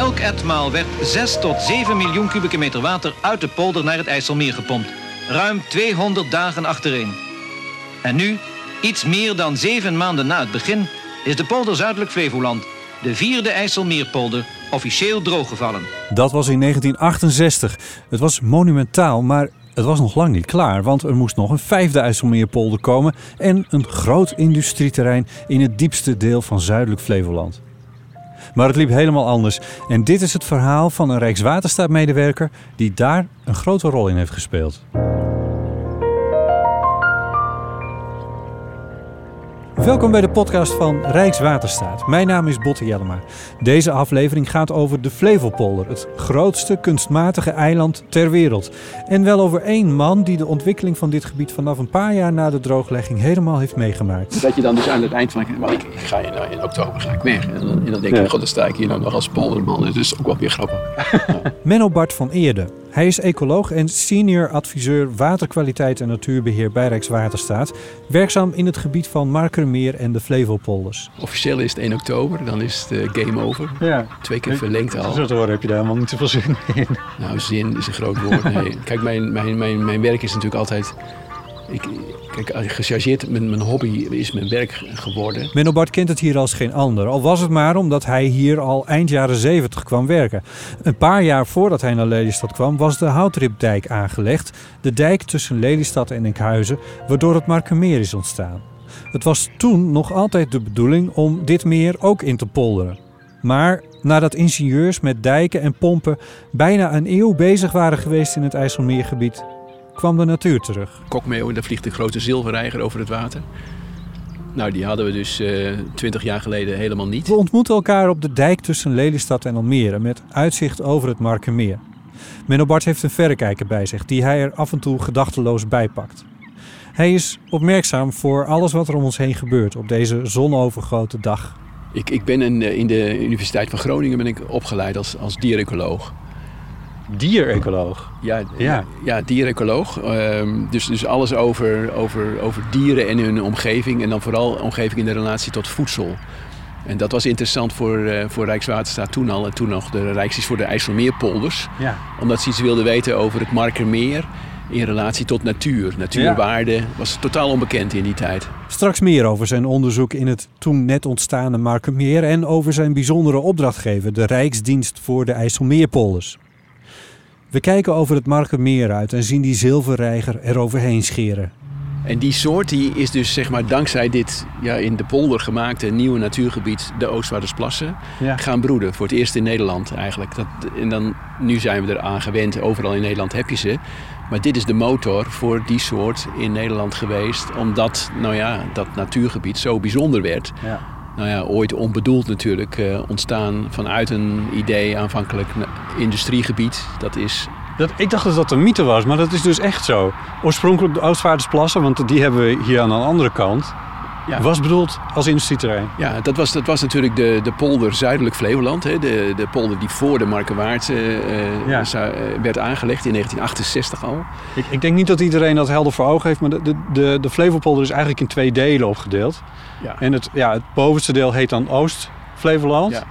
Elk etmaal werd 6 tot 7 miljoen kubieke meter water uit de polder naar het IJsselmeer gepompt. Ruim 200 dagen achtereen. En nu, iets meer dan zeven maanden na het begin, is de polder Zuidelijk Flevoland, de vierde IJsselmeerpolder, officieel drooggevallen. Dat was in 1968. Het was monumentaal, maar het was nog lang niet klaar, want er moest nog een vijfde IJsselmeerpolder komen en een groot industrieterrein in het diepste deel van Zuidelijk Flevoland. Maar het liep helemaal anders. En dit is het verhaal van een Rijkswaterstaatmedewerker die daar een grote rol in heeft gespeeld. Welkom bij de podcast van Rijkswaterstaat. Mijn naam is Botte Jellema. Deze aflevering gaat over de Flevopolder, het grootste kunstmatige eiland ter wereld. En wel over één man die de ontwikkeling van dit gebied vanaf een paar jaar na de drooglegging helemaal heeft meegemaakt. Dat je dan dus aan het eind van, maar ik, ik ga je nou in oktober ga ik weg. En dan, en dan denk je, Ja. god, dan sta ik hier nou nog als polderman. Het is ook wel weer grappig. Menno Bart van Eerde. Hij is ecoloog en senior adviseur waterkwaliteit en natuurbeheer bij Rijkswaterstaat. Werkzaam in het gebied van Markermeer en de Flevopolders. Officieel is het 1 oktober, dan is het game over. Ja, Twee keer verlengd al. zo te horen heb je daar helemaal niet zoveel zin in. Nou, zin is een groot woord. Nee. Kijk, mijn, mijn, mijn, mijn werk is natuurlijk altijd... Ik, kijk, gechargeerd, mijn, mijn hobby is mijn werk geworden. Menno Bart kent het hier als geen ander. Al was het maar omdat hij hier al eind jaren 70 kwam werken. Een paar jaar voordat hij naar Lelystad kwam was de Houtripdijk aangelegd. De dijk tussen Lelystad en Enkhuizen, waardoor het Markermeer is ontstaan. Het was toen nog altijd de bedoeling om dit meer ook in te polderen. Maar nadat ingenieurs met dijken en pompen bijna een eeuw bezig waren geweest in het IJsselmeergebied, kwam de natuur terug. Kokmeeuwen, daar vliegt een grote zilverreiger over het water. Nou, die hadden we dus twintig jaar geleden helemaal niet. We ontmoeten elkaar op de dijk tussen Lelystad en Almere met uitzicht over het Markermeer. Menno Bart heeft een verrekijker bij zich die hij er af en toe gedachteloos bij pakt. Hij is opmerkzaam voor alles wat er om ons heen gebeurt op deze zonovergoten dag. Ik, ik ben in, de- in de Universiteit van Groningen ben ik opgeleid als, als dierecoloog. Dierecoloog. Ja, Ja. ja. dierecoloog. Ehm, dus, dus alles over, over, over dieren en hun omgeving. En dan vooral omgeving in de relatie tot voedsel. En dat was interessant voor, eh, voor Rijkswaterstaat toen al. En toen nog de Rijks voor de IJsselmeerpolders. Ja. Omdat ze iets wilden weten over het Markermeer in relatie tot natuur. Natuurwaarde was totaal onbekend in die tijd. Straks meer over zijn onderzoek in het toen net ontstane Markermeer en over zijn bijzondere opdrachtgever, de Rijksdienst voor de IJsselmeerpolders. We kijken over het Markermeer uit en zien die zilverreiger eroverheen scheren. En die soort die is dus zeg maar dankzij dit ja, in de polder gemaakte nieuwe natuurgebied, de Oostvaardersplassen, Ja. gaan broeden. Voor het eerst in Nederland eigenlijk. Dat, en dan, nu zijn we eraan gewend, overal in Nederland heb je ze. Maar dit is de motor voor die soort in Nederland geweest, omdat nou ja, dat natuurgebied zo bijzonder werd. Ja. Nou ja, ooit onbedoeld natuurlijk eh, ontstaan vanuit een idee aanvankelijk industriegebied. Dat is Dat, ik dacht dat dat een mythe was, maar dat is dus echt zo. Oorspronkelijk de Oostvaardersplassen, want die hebben we hier aan de andere kant, Ja. was bedoeld als industrieterrein. Ja, dat was, dat was natuurlijk de, de polder Zuidelijk Flevoland. Hè? De, de polder die voor de Markerwaard eh, eh, Ja. zou- eh, werd aangelegd in 1968 al. Ik, ik denk niet dat iedereen dat helder voor ogen heeft, maar de, de, de, de Flevopolder is eigenlijk in twee delen opgedeeld. Ja. En het, ja, het bovenste deel heet dan Oost-Flevoland. Ja.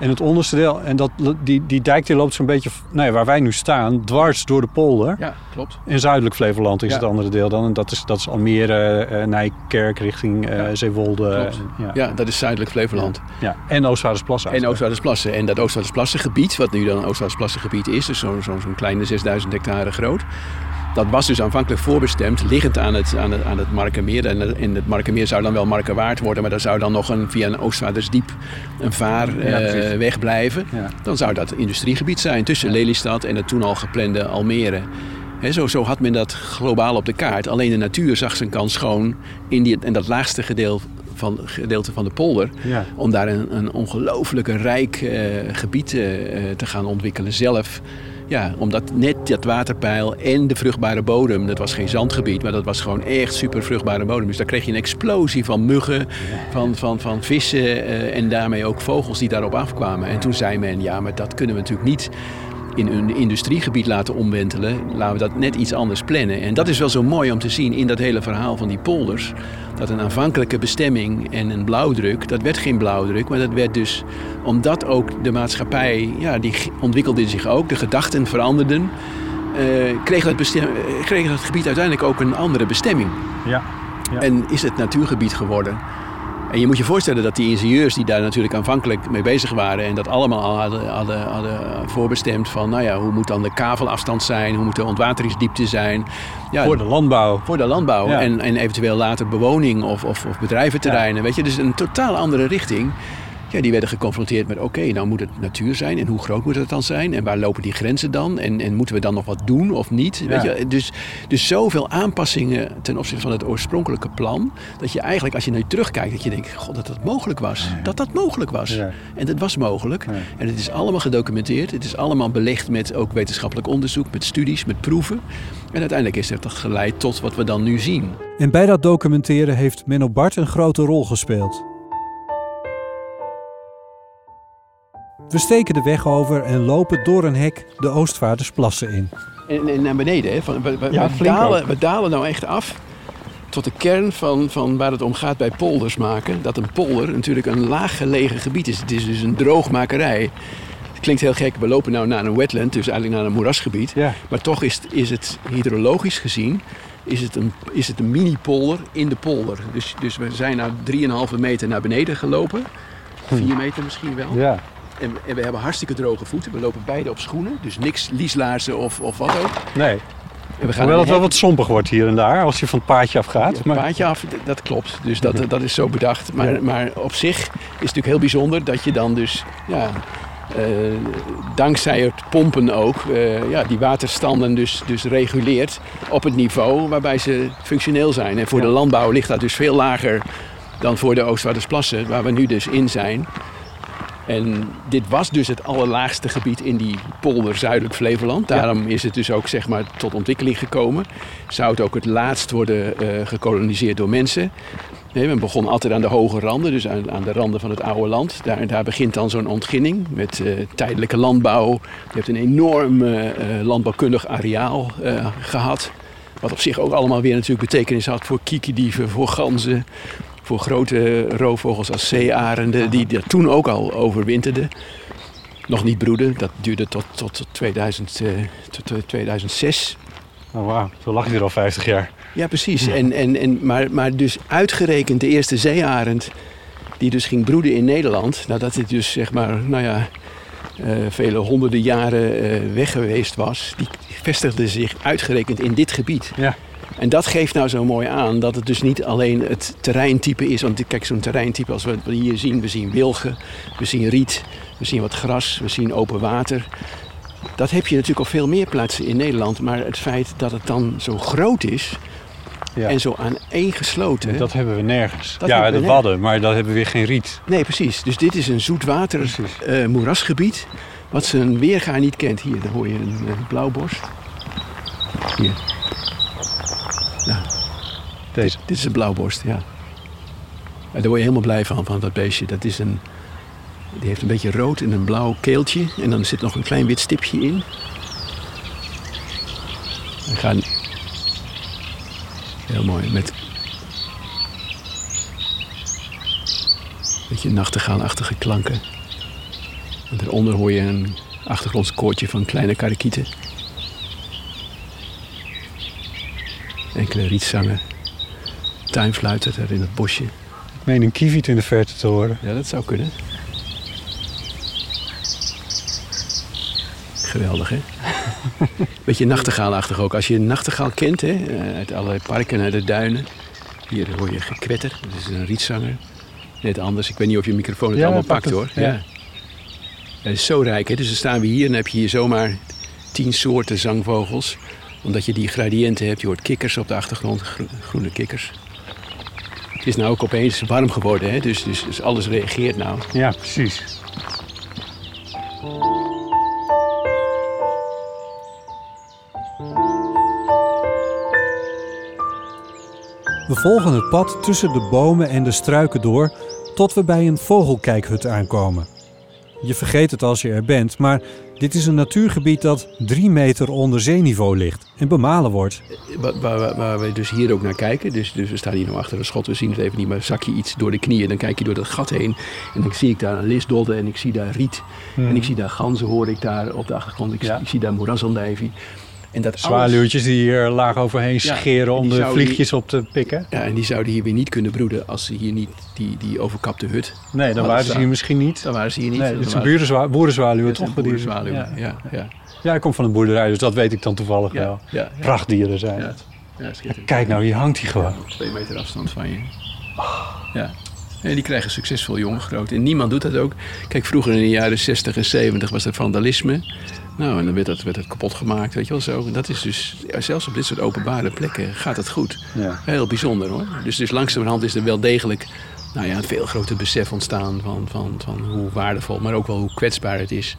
En het onderste deel, en dat, die, die dijk die loopt zo'n beetje, nou ja, waar wij nu staan, dwars door de polder. ja, klopt. In Zuidelijk Flevoland is Ja. het andere deel dan. En dat is, dat is Almere, eh, Nijkerk richting eh, Ja. Zeewolde. Klopt. En, ja. Ja, dat is Zuidelijk Flevoland. Ja. En Oostvaardersplassen. En Oostvaardersplassen. En dat Oostvaardersplassengebied, wat nu dan Oostvaardersplassengebied is, dus zo'n zo, zo'n kleine 6000 hectare groot. Dat was dus aanvankelijk voorbestemd, liggend aan het, aan het, aan het Markermeer. En, het- en het Markermeer zou dan wel Markerwaard worden, maar daar zou dan nog een, via een Oostvaardersdiep een vaar Ja, eh. Ja. Dan zou dat industriegebied zijn tussen Lelystad en het toen al geplande Almere. Zo, zo had men dat globaal op de kaart. Alleen de natuur zag zijn kans schoon in, die, in dat laagste gedeelte van, gedeelte van de polder. Ja. Om daar een, een ongelooflijk rijk eh, gebied eh, eh, te gaan ontwikkelen zelf. Ja, omdat net dat waterpeil en de vruchtbare bodem, dat was geen zandgebied, maar dat was gewoon echt super vruchtbare bodem. Dus daar kreeg je een explosie van muggen, van, van, van vissen eh, en daarmee ook vogels die daarop afkwamen. En toen zei men, ja, maar dat kunnen we natuurlijk niet in een industriegebied laten omwentelen, laten we dat net iets anders plannen. En dat is wel zo mooi om te zien in dat hele verhaal van die polders. Dat een aanvankelijke bestemming en een blauwdruk, dat werd geen blauwdruk, maar dat werd dus omdat ook de maatschappij, ja, die ontwikkelde zich ook, de gedachten veranderden. Uh, kreeg, dat bestem, eh, kreeg dat gebied uiteindelijk ook een andere bestemming. Ja. ja. En is het natuurgebied geworden. En je moet je voorstellen dat die ingenieurs die daar natuurlijk aanvankelijk mee bezig waren en dat allemaal al hadden, hadden, hadden voorbestemd van, nou ja, hoe moet dan de kavelafstand zijn, hoe moet de ontwateringsdiepte zijn. Ja, voor de landbouw. Voor de landbouw en, en eventueel later bewoning of, of, of bedrijventerreinen. Ja. Weet je, dus een totaal andere richting ja, die werden geconfronteerd met: oké, nou moet het natuur zijn en hoe groot moet het dan zijn en waar lopen die grenzen dan en, en moeten we dan nog wat doen of niet? Weet je? Dus, dus zoveel aanpassingen ten opzichte van het oorspronkelijke plan, dat je eigenlijk als je nu terugkijkt, dat je denkt: god, dat dat mogelijk was. Dat dat mogelijk was. En dat was mogelijk. En het is allemaal gedocumenteerd, het is allemaal belegd met ook wetenschappelijk onderzoek, met studies, met proeven. En uiteindelijk is dat geleid tot wat we dan nu zien. En bij dat documenteren heeft Menno Bart een grote rol gespeeld. We steken de weg over en lopen door een hek de Oostvaardersplassen in. En, en naar beneden, hè? Van, we, we, dalen, we dalen nou echt af tot de kern van, van waar het om gaat bij polders maken. Dat een polder natuurlijk een laag gelegen gebied is. Het is dus een droogmakerij. Het klinkt heel gek, we lopen nou naar een wetland, dus eigenlijk naar een moerasgebied. Ja. Maar toch is, is het hydrologisch gezien is het een, is het een mini-polder in de polder. Dus, dus we zijn nou 3,5 meter naar beneden gelopen. 4 hm. meter misschien wel. Ja. En, en, we hebben hartstikke droge voeten. We lopen beide op schoenen. Dus niks lieslaarzen of, of wat ook. Nee. En we gaan Hoewel het wel wat sompig wordt hier en daar als je van het paadje afgaat. Ja, het paadje af, dat klopt. Dus dat, dat is zo bedacht. Maar, maar op zich is het natuurlijk heel bijzonder dat je dan dus... Ja, uh, dankzij het pompen ook, uh, ja, die waterstanden dus, dus reguleert op het niveau waarbij ze functioneel zijn. En voor de landbouw ligt dat dus veel lager dan voor de Oostvaardersplassen, waar we nu dus in zijn. En dit was dus het allerlaagste gebied in die polder Zuidelijk Flevoland. Daarom is het dus ook zeg maar, tot ontwikkeling gekomen. Zou het ook het laatst worden uh, gekoloniseerd door mensen. Nee, men begon altijd aan de hoge randen, dus aan, aan de randen van het oude land. Daar, daar begint dan zo'n ontginning met uh, tijdelijke landbouw. Je hebt een enorm uh, landbouwkundig areaal gehad. Wat op zich ook allemaal weer natuurlijk betekenis had voor kiekendieven, voor ganzen, voor grote roofvogels als zeearenden, die dat toen ook al overwinterden. Nog niet broeden, dat duurde tot, tot, 2000, uh, tot 2006. Oh wauw, zo lag je er al 50 jaar. Ja, precies. En, en, en, maar, maar dus uitgerekend de eerste zeearend die dus ging broeden in Nederland, nadat het dus zeg maar, nou ja, uh, vele honderden jaren uh, weg geweest was, die vestigde zich uitgerekend in dit gebied. Ja. En dat geeft nou zo mooi aan dat het dus niet alleen het terreintype is. Want kijk, zo'n terreintype als we hier zien, we zien wilgen, we zien riet, we zien wat gras, we zien open water. Dat heb je natuurlijk op veel meer plaatsen in Nederland. Maar het feit dat het dan zo groot is, ja. En zo aaneengesloten. Dat hebben we nergens. ja, de wadden, maar dat hebben we weer geen riet. Nee, precies. Dus dit is een zoetwater uh, moerasgebied. Wat zijn weergaar niet kent. Hier, dan hoor je een, een blauwborst. Hier. Ja. Deze? Dit, is een blauwborst, ja. daar word je helemaal blij van, van dat beestje. Dat is een, die heeft een beetje rood en een blauw keeltje. En dan zit nog een klein wit stipje in. We gaan... Heel mooi. Met een beetje nachtegaalachtige klanken. En daaronder hoor je een achtergrondskoortje van kleine karakieten. Enkele rietzangen, tuinfluiten daar in het bosje. Ik meen een kieviet in de verte te horen. Ja, dat zou kunnen. Geweldig, hè? Beetje nachtegaalachtig ook. Als je een nachtegaal kent, hè, eh, uit allerlei parken naar de duinen. Hier hoor je gekwetter, dat is een rietzanger. Net anders. Ik weet niet of je microfoon het allemaal pakt, hoor. Ja. ja. Het is zo rijk, hè? Dus dan staan we hier en dan heb je hier zomaar tien soorten zangvogels omdat je die gradiënten hebt. Je hoort kikkers op de achtergrond, groene kikkers. Het is nou ook opeens warm geworden, hè? Dus, dus, dus alles reageert nou. Ja, precies. We volgen het pad tussen de bomen en de struiken door tot we bij een vogelkijkhut aankomen. Je vergeet het als je er bent, maar dit is een natuurgebied dat drie meter onder zeeniveau ligt en bemalen wordt. Waar, waar, waar we dus hier ook naar kijken. Dus, dus we staan hier nog achter een schot, we zien het even niet, maar zak je iets door de knieën, dan kijk je door dat gat heen. En dan zie ik daar een lisdodde en ik zie daar riet. En ik zie daar ganzen, hoor ik daar op de achtergrond. Ik, Ja. ik zie daar moerasandijvie. En dat alles- Zwaluwtjes die hier laag overheen Ja, scheren om de vliegjes op te pikken. Ja, en die zouden hier weer niet kunnen broeden als ze hier niet die, die overkapte hut. Nee, dan waren ze staan. hier misschien niet. Dan waren ze hier niet. Nee, het is een boerenzwaluw toch? Ja. Ja, ja, ja, ik kom van een boerderij, dus dat weet ik dan toevallig wel. Prachtdieren zijn het. Kijk nou, hier hangt hij gewoon. Op twee meter afstand van je. Ja. En die krijgen succesvol jongen groot. En niemand doet dat ook. Kijk, vroeger in de jaren 60 en 70 was er vandalisme. Nou, en dan werd dat, werd dat kapot gemaakt, weet je wel zo. En dat is dus, ja, zelfs op dit soort openbare plekken gaat het goed. Ja. Heel bijzonder hoor. Dus, dus langzamerhand is er wel degelijk nou ja, een veel groter besef ontstaan van, van, van hoe waardevol, maar ook wel hoe kwetsbaar het is.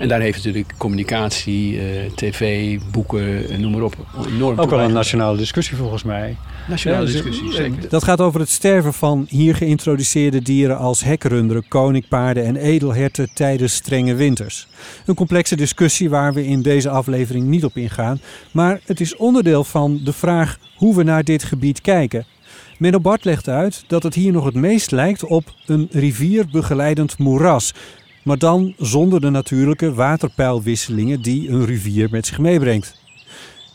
En daar heeft natuurlijk communicatie, eh, tv, boeken, eh, noem maar op, enorm Ook wel een nationale discussie volgens mij. nationale Ja, dus- discussie. Zeker. Dat gaat over het sterven van hier geïntroduceerde dieren als hekrunderen, koninkpaarden en edelherten tijdens strenge winters. Een complexe discussie waar we in deze aflevering niet op ingaan, maar het is onderdeel van de vraag hoe we naar dit gebied kijken. Menno Bart legt uit dat het hier nog het meest lijkt op een rivierbegeleidend moeras, maar dan zonder de natuurlijke waterpeilwisselingen die een rivier met zich meebrengt.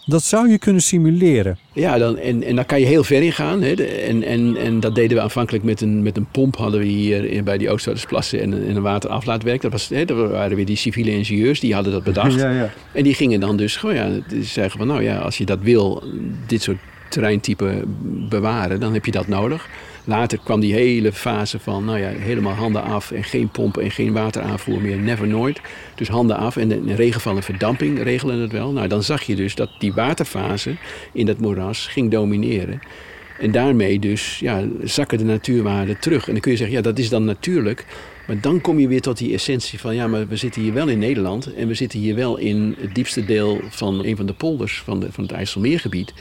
Dat zou je kunnen simuleren. Ja, dan, en, en daar kan je heel ver in gaan. Hè. En, en, en dat deden we aanvankelijk met een, met een pomp. Hadden we hier bij die Oostvaardersplassen en, een- en een wateraflaatwerk. Dat, was, hè, dat waren weer die civiele ingenieurs, die hadden dat bedacht. Ja, ja. En die gingen dan dus gewoon ja, zeggen van nou ja, als je dat wil, dit soort terreintype bewaren, dan heb je dat nodig. Later kwam die hele fase van nou ja, helemaal handen af en geen pompen en geen wateraanvoer meer, never nooit. Dus handen af en in regenval en verdamping regelen het wel. Nou, dan zag je dus dat die waterfase in dat moeras ging domineren. En daarmee dus ja, zakken de natuurwaarden terug. En dan kun je zeggen, ja, dat is dan natuurlijk. Maar dan kom je weer tot die essentie van, ja, maar we zitten hier wel in Nederland. En we zitten hier wel in het diepste deel van een van de polders van, de, van het IJsselmeergebied.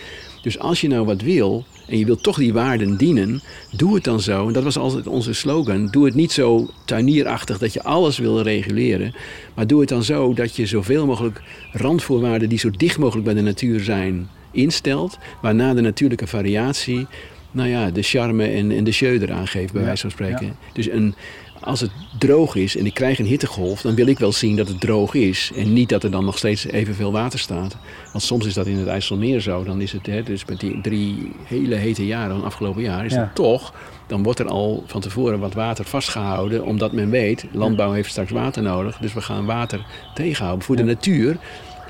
Dus als je nou wat wil en je wilt toch die waarden dienen, doe het dan zo. En dat was altijd onze slogan. Doe het niet zo tuinierachtig dat je alles wil reguleren. Maar doe het dan zo dat je zoveel mogelijk randvoorwaarden die zo dicht mogelijk bij de natuur zijn, instelt. Waarna de natuurlijke variatie, nou ja, de charme en, en de jeu eraan geeft, bij Ja, wijze van spreken. ja. Dus een, als het droog is en ik krijg een hittegolf, dan wil ik wel zien dat het droog is. En niet dat er dan nog steeds evenveel water staat. Want soms is dat in het IJsselmeer zo. Dan is het, hè, dus met die drie hele hete jaren van het afgelopen jaar, is Ja. dat toch. Dan wordt er al van tevoren wat water vastgehouden, omdat men weet, landbouw heeft straks water nodig. Dus we gaan water tegenhouden. Voor de natuur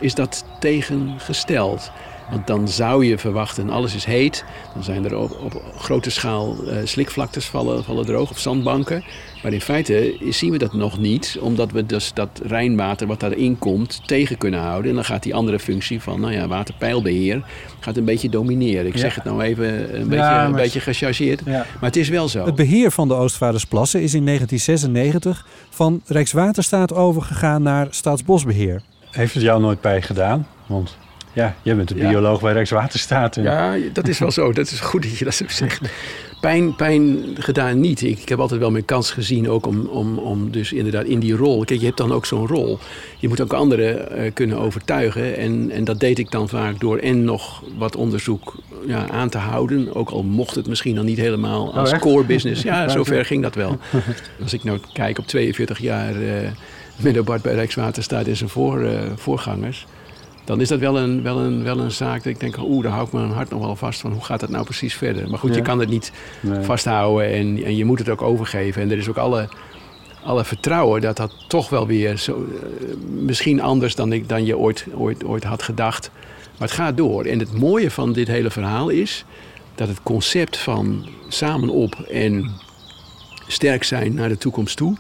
is dat tegengesteld. Want dan zou je verwachten, alles is heet. Dan zijn er op, op grote schaal eh, slikvlaktes vallen, vallen droog of zandbanken. Maar in feite zien we dat nog niet. Omdat we dus dat Rijnwater wat daarin komt tegen kunnen houden. En dan gaat die andere functie van nou ja, waterpeilbeheer gaat een beetje domineren. Ik Ja. zeg het nou even een beetje, maar- een beetje gechargeerd. Ja. Maar het is wel zo. Het beheer van de Oostvaardersplassen is in 1996 van Rijkswaterstaat overgegaan naar Staatsbosbeheer. Heeft het jou nooit pijn gedaan? Want ja, jij bent de Ja. bioloog bij Rijkswaterstaat. En Ja, dat is wel zo. Dat is goed dat je dat zo zegt. Pijn, pijn gedaan niet. Ik, ik heb altijd wel mijn kans gezien ook om, om, om dus inderdaad in die rol. Kijk, je hebt dan ook zo'n rol. Je moet ook anderen eh, kunnen overtuigen. En, en dat deed ik dan vaak door en nog wat onderzoek ja, aan te houden. Ook al mocht het misschien dan niet helemaal als echt? core business. Ja, zover ging dat wel. Als ik nou kijk op 42 jaar eh Menno Bart bij Rijkswaterstaat en zijn voor, eh, voorgangers dan is dat wel een, wel een, wel een zaak dat ik denk, oeh, daar hou ik mijn hart nog wel vast van. Hoe gaat dat nou precies verder? Maar goed, Ja. je kan het niet Nee. vasthouden en, en je moet het ook overgeven. En er is ook alle, alle vertrouwen dat dat toch wel weer zo, eh, misschien anders dan, ik, dan je ooit, ooit, ooit had gedacht. Maar het gaat door. En het mooie van dit hele verhaal is dat het concept van samen op en sterk zijn naar de toekomst toe,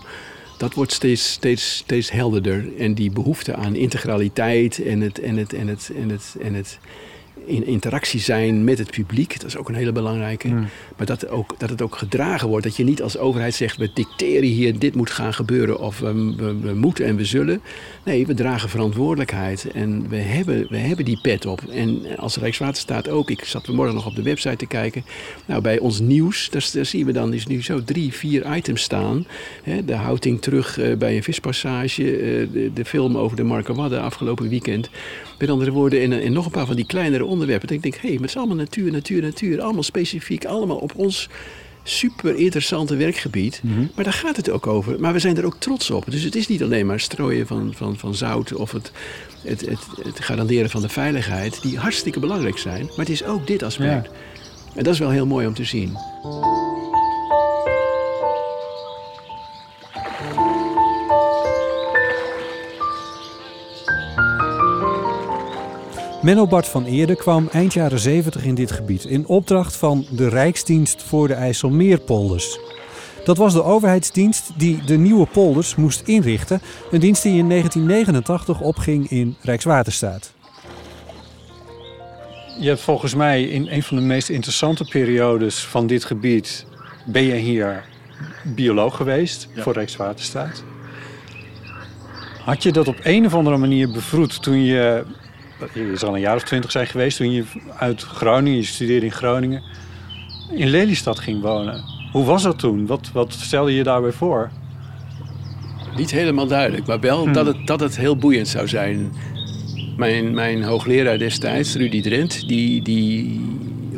dat wordt steeds, steeds, steeds helderder. En die behoefte aan integraliteit en het, en het, en het, en het, en het in interactie zijn met het publiek. Dat is ook een hele belangrijke. Hmm. Maar dat, ook, dat het ook gedragen wordt. Dat je niet als overheid zegt, we dicteren hier, dit moet gaan gebeuren. Of we, we, we moeten en we zullen. Nee, we dragen verantwoordelijkheid. En we hebben, we hebben die pet op. En als Rijkswaterstaat ook. Ik zat vanmorgen nog op de website te kijken. Nou, bij ons nieuws, daar, daar zien we dan is nu zo drie, vier items staan. Hè, de houting terug eh, bij een vispassage. eh, de, de film over de Markerwadden afgelopen weekend. Met andere woorden, en, en nog een paar van die kleinere onderwerpen. Dat ik denk, hé, hey, maar het is allemaal natuur, natuur, natuur. Allemaal specifiek, allemaal op ons super interessante werkgebied. Maar daar gaat het ook over. Maar we zijn er ook trots op. Dus het is niet alleen maar strooien van, van, van zout of het, het, het, het garanderen van de veiligheid, die hartstikke belangrijk zijn. Maar het is ook dit aspect. En dat is wel heel mooi om te zien. Menno Bart van Eerde kwam eind jaren 70 in dit gebied in opdracht van de Rijksdienst voor de IJsselmeerpolders. Dat was de overheidsdienst die de nieuwe polders moest inrichten. Een dienst die in 1989 opging in Rijkswaterstaat. Je hebt volgens mij in een van de meest interessante periodes van dit gebied... ben je hier bioloog geweest voor Rijkswaterstaat. Had je dat op een of andere manier bevroed toen je... Je zal een jaar of twintig zijn geweest toen je uit Groningen, je studeerde in Groningen... in Lelystad ging wonen. Hoe was dat toen? Wat, wat stelde je daarbij voor? Niet helemaal duidelijk, maar wel dat, het, dat het heel boeiend zou zijn. Mijn, mijn hoogleraar destijds, Rudy Drent, die, die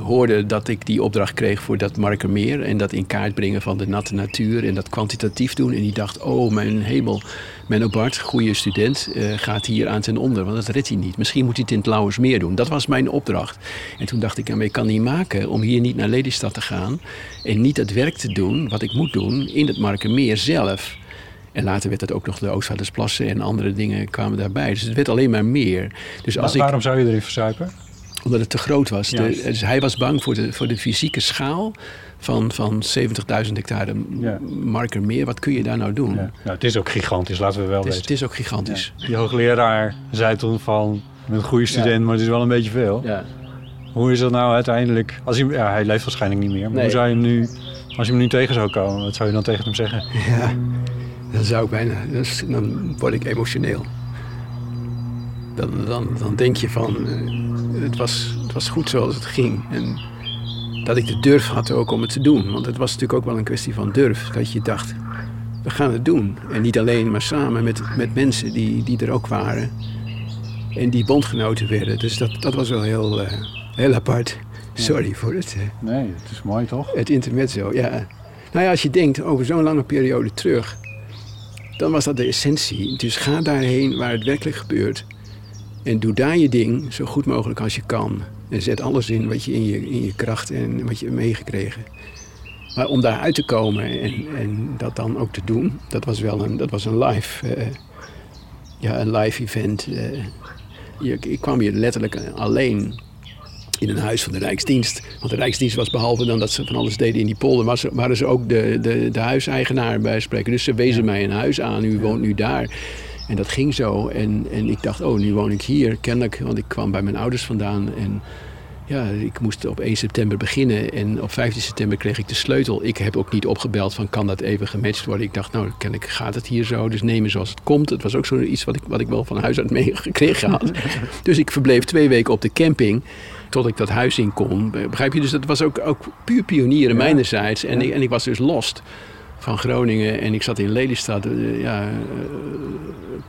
hoorde dat ik die opdracht kreeg voor dat Markermeer. En dat in kaart brengen van de natte natuur en dat kwantitatief doen. En die dacht, oh mijn hemel, Menno Bart, goede student, eh, gaat hier aan ten onder. Want dat redt hij niet. Misschien moet hij het in het Lauwersmeer doen. Dat was mijn opdracht. En toen dacht ik, ja, maar ik kan niet maken om hier niet naar Lelystad te gaan. En niet het werk te doen wat ik moet doen in het Markermeer zelf. En later werd het ook nog de Oostvaardersplassen en andere dingen kwamen daarbij. Dus het werd alleen maar meer. Dus als ik, Waarom zou je erin verzuipen? Omdat het te groot was. De, dus hij was bang voor de, voor de fysieke schaal van, van 70.000 hectare Ja. markermeer. Wat kun je daar nou doen? Ja. Nou, het is ook gigantisch, laten we wel Het, is, weten. het is ook gigantisch. Die hoogleraar zei toen van, een goede student, maar het is wel een beetje veel. Ja. Hoe is dat nou uiteindelijk? Als hij, ja, hij leeft waarschijnlijk niet meer. Maar Nee. hoe zou je hem nu, als je hem nu tegen zou komen, wat zou je dan tegen hem zeggen? Ja, dan zou ik bijna, dan word ik emotioneel. Dan, dan, dan denk je van, eh, het, was, het was goed zoals het ging. En dat ik de durf had ook om het te doen. Want het was natuurlijk ook wel een kwestie van durf. Dat je dacht, we gaan het doen. En niet alleen, maar samen met, met mensen die, die er ook waren. En die bondgenoten werden. Dus dat, dat was wel heel, eh, heel apart. Sorry voor het... Nee, het is mooi toch? het intermezzo, ja. Nou ja, als je denkt over zo'n lange periode terug, dan was dat de essentie. Dus ga daarheen waar het werkelijk gebeurt. En doe daar je ding zo goed mogelijk als je kan. En zet alles in wat je in je, in je kracht en wat je hebt meegekregen. Maar om daar uit te komen en, en dat dan ook te doen, dat was wel een, dat was een live, eh, ja, een live event. eh. Je- ik kwam hier letterlijk alleen in een huis van de Rijksdienst. Want de Rijksdienst was behalve dan dat ze van alles deden in die polder, waren ze ook de, de, de huiseigenaar bij spreken. Dus ze wezen mij een huis aan, u woont nu daar. En dat ging zo. En, en ik dacht, oh, nu woon ik hier, kennelijk. Want ik kwam bij mijn ouders vandaan. En ja, ik moest op 1 september beginnen. En op 15 september kreeg ik de sleutel. Ik heb ook niet opgebeld van, kan dat even gematcht worden? Ik dacht, nou, kennelijk gaat het hier zo. Dus nemen zoals het komt. Het was ook zoiets wat ik, wat ik wel van huis uit meegekregen had. dus ik verbleef twee weken op de camping tot ik dat huis in kon. Begrijp je? Dus dat was ook, ook puur pionieren mijnerzijds. En, ik, en ik was dus lost van Groningen. En ik zat in Lelystad, eh, ja, eh,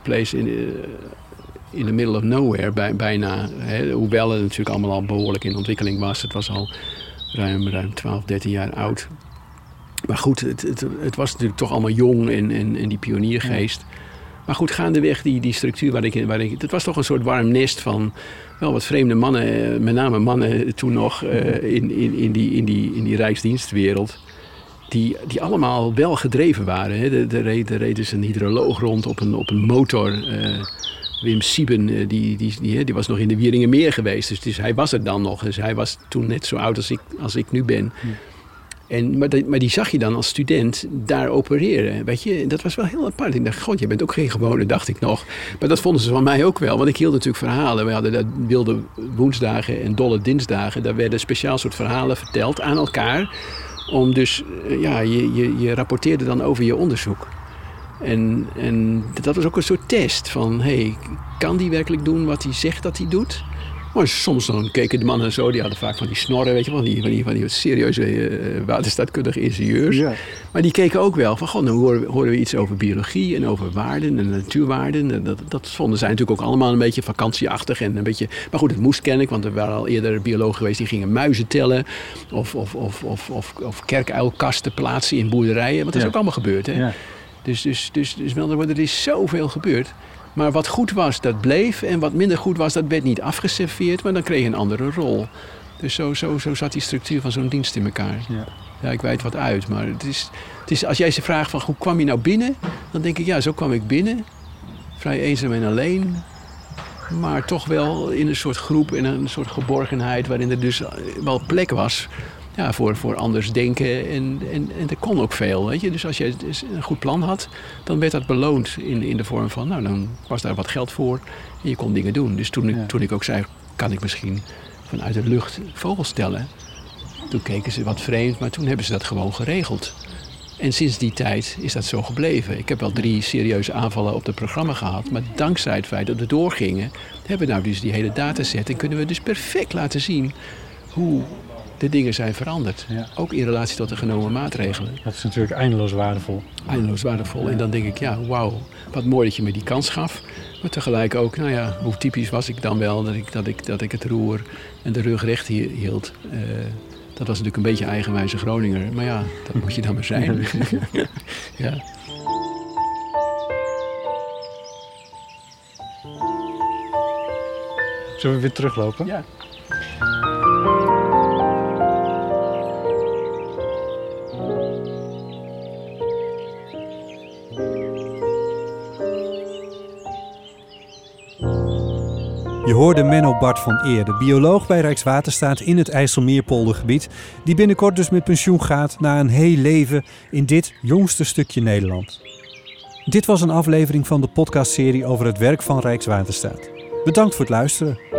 place in, eh, in the middle of nowhere, bij, bijna. Hè, hoewel het natuurlijk allemaal al behoorlijk in ontwikkeling was. Het was al ruim, ruim 12, 13 jaar oud. Maar goed, het, het, het was natuurlijk toch allemaal jong en, en, en die pioniergeest. Maar goed, gaandeweg die, die structuur waar ik in... Waar ik, het was toch een soort warm nest van wel wat vreemde mannen, met name mannen toen nog in, in, in, die, in, die, in die rijksdienstwereld. Die, die allemaal wel gedreven waren. Hè. Er, reed, er reed dus een hydroloog rond op een, op een motor. eh, Wim Sieben, eh, die, die, die, die was nog in de Wieringenmeer geweest. Dus, dus hij was er dan nog. Dus hij was toen net zo oud als ik, als ik nu ben. En, maar, die, maar die zag je dan als student daar opereren. Weet je, dat was wel heel apart. Ik dacht, god, je bent ook geen gewone, dacht ik nog. Maar dat vonden ze van mij ook wel. Want ik hield natuurlijk verhalen. We hadden dat wilde woensdagen en dolle dinsdagen. Daar werden speciaal soort verhalen verteld aan elkaar. Om dus, eh, ja, je, je, je rapporteerde dan over je onderzoek. En, en dat was ook een soort test van, hey, kan die werkelijk doen wat hij zegt dat hij doet? Maar soms dan keken de mannen zo, die hadden vaak van die snorren, weet je wel, van die, van die, van die serieuze uh, waterstaatkundige ingenieurs. Ja. Maar die keken ook wel van, goh, dan horen, horen we iets over biologie en over waarden en natuurwaarden. En dat, dat vonden zij natuurlijk ook allemaal een beetje vakantieachtig en een beetje... Maar goed, het moest kennelijk, want er waren al eerder biologen geweest die gingen muizen tellen. Of, of, of, of, of, of kerkuilkasten plaatsen in boerderijen. Want dat is ook allemaal gebeurd, hè. Ja. Dus, dus, dus, dus wel, er is zoveel gebeurd. Maar wat goed was, dat bleef. En wat minder goed was, dat werd niet afgeserveerd. Maar dan kreeg je een andere rol. Dus zo, zo, zo zat die structuur van zo'n dienst in elkaar. Ja. Ja, ik weet wat uit. Maar het is, het is, als jij ze vraagt van hoe kwam je nou binnen? Dan denk ik, ja, zo kwam ik binnen. Vrij eenzaam en alleen. Maar toch wel in een soort groep, in een soort geborgenheid... waarin er dus wel plek was ja, voor, voor anders denken. En, en, en er kon ook veel, weet je. Dus als je dus een goed plan had, dan werd dat beloond in, in de vorm van... nou, dan was daar wat geld voor en je kon dingen doen. Dus toen, ik Ja. toen ik ook zei, kan ik misschien vanuit de lucht vogels tellen... toen keken ze wat vreemd, maar toen hebben ze dat gewoon geregeld. En sinds die tijd is dat zo gebleven. Ik heb wel drie serieuze aanvallen op het programma gehad. Maar dankzij het feit dat we doorgingen, hebben we nou dus die hele dataset. En kunnen we dus perfect laten zien hoe de dingen zijn veranderd. Ja. Ook in relatie tot de genomen maatregelen. Dat is natuurlijk eindeloos waardevol. Eindeloos waardevol. En dan denk ik, ja, wauw, wat mooi dat je me die kans gaf. Maar tegelijk ook, nou ja, hoe typisch was ik dan wel dat ik, dat ik, dat ik het roer en de rug recht hi- hield. Eh, dat was natuurlijk een beetje eigenwijze Groninger. Maar ja, dat moet je dan maar zijn. ja. Zullen we weer teruglopen? ja. Hoorde Menno Bart van Eer, de bioloog bij Rijkswaterstaat in het IJsselmeerpoldergebied, die binnenkort dus met pensioen gaat na een heel leven in dit jongste stukje Nederland. Dit was een aflevering van de podcastserie over het werk van Rijkswaterstaat. Bedankt voor het luisteren.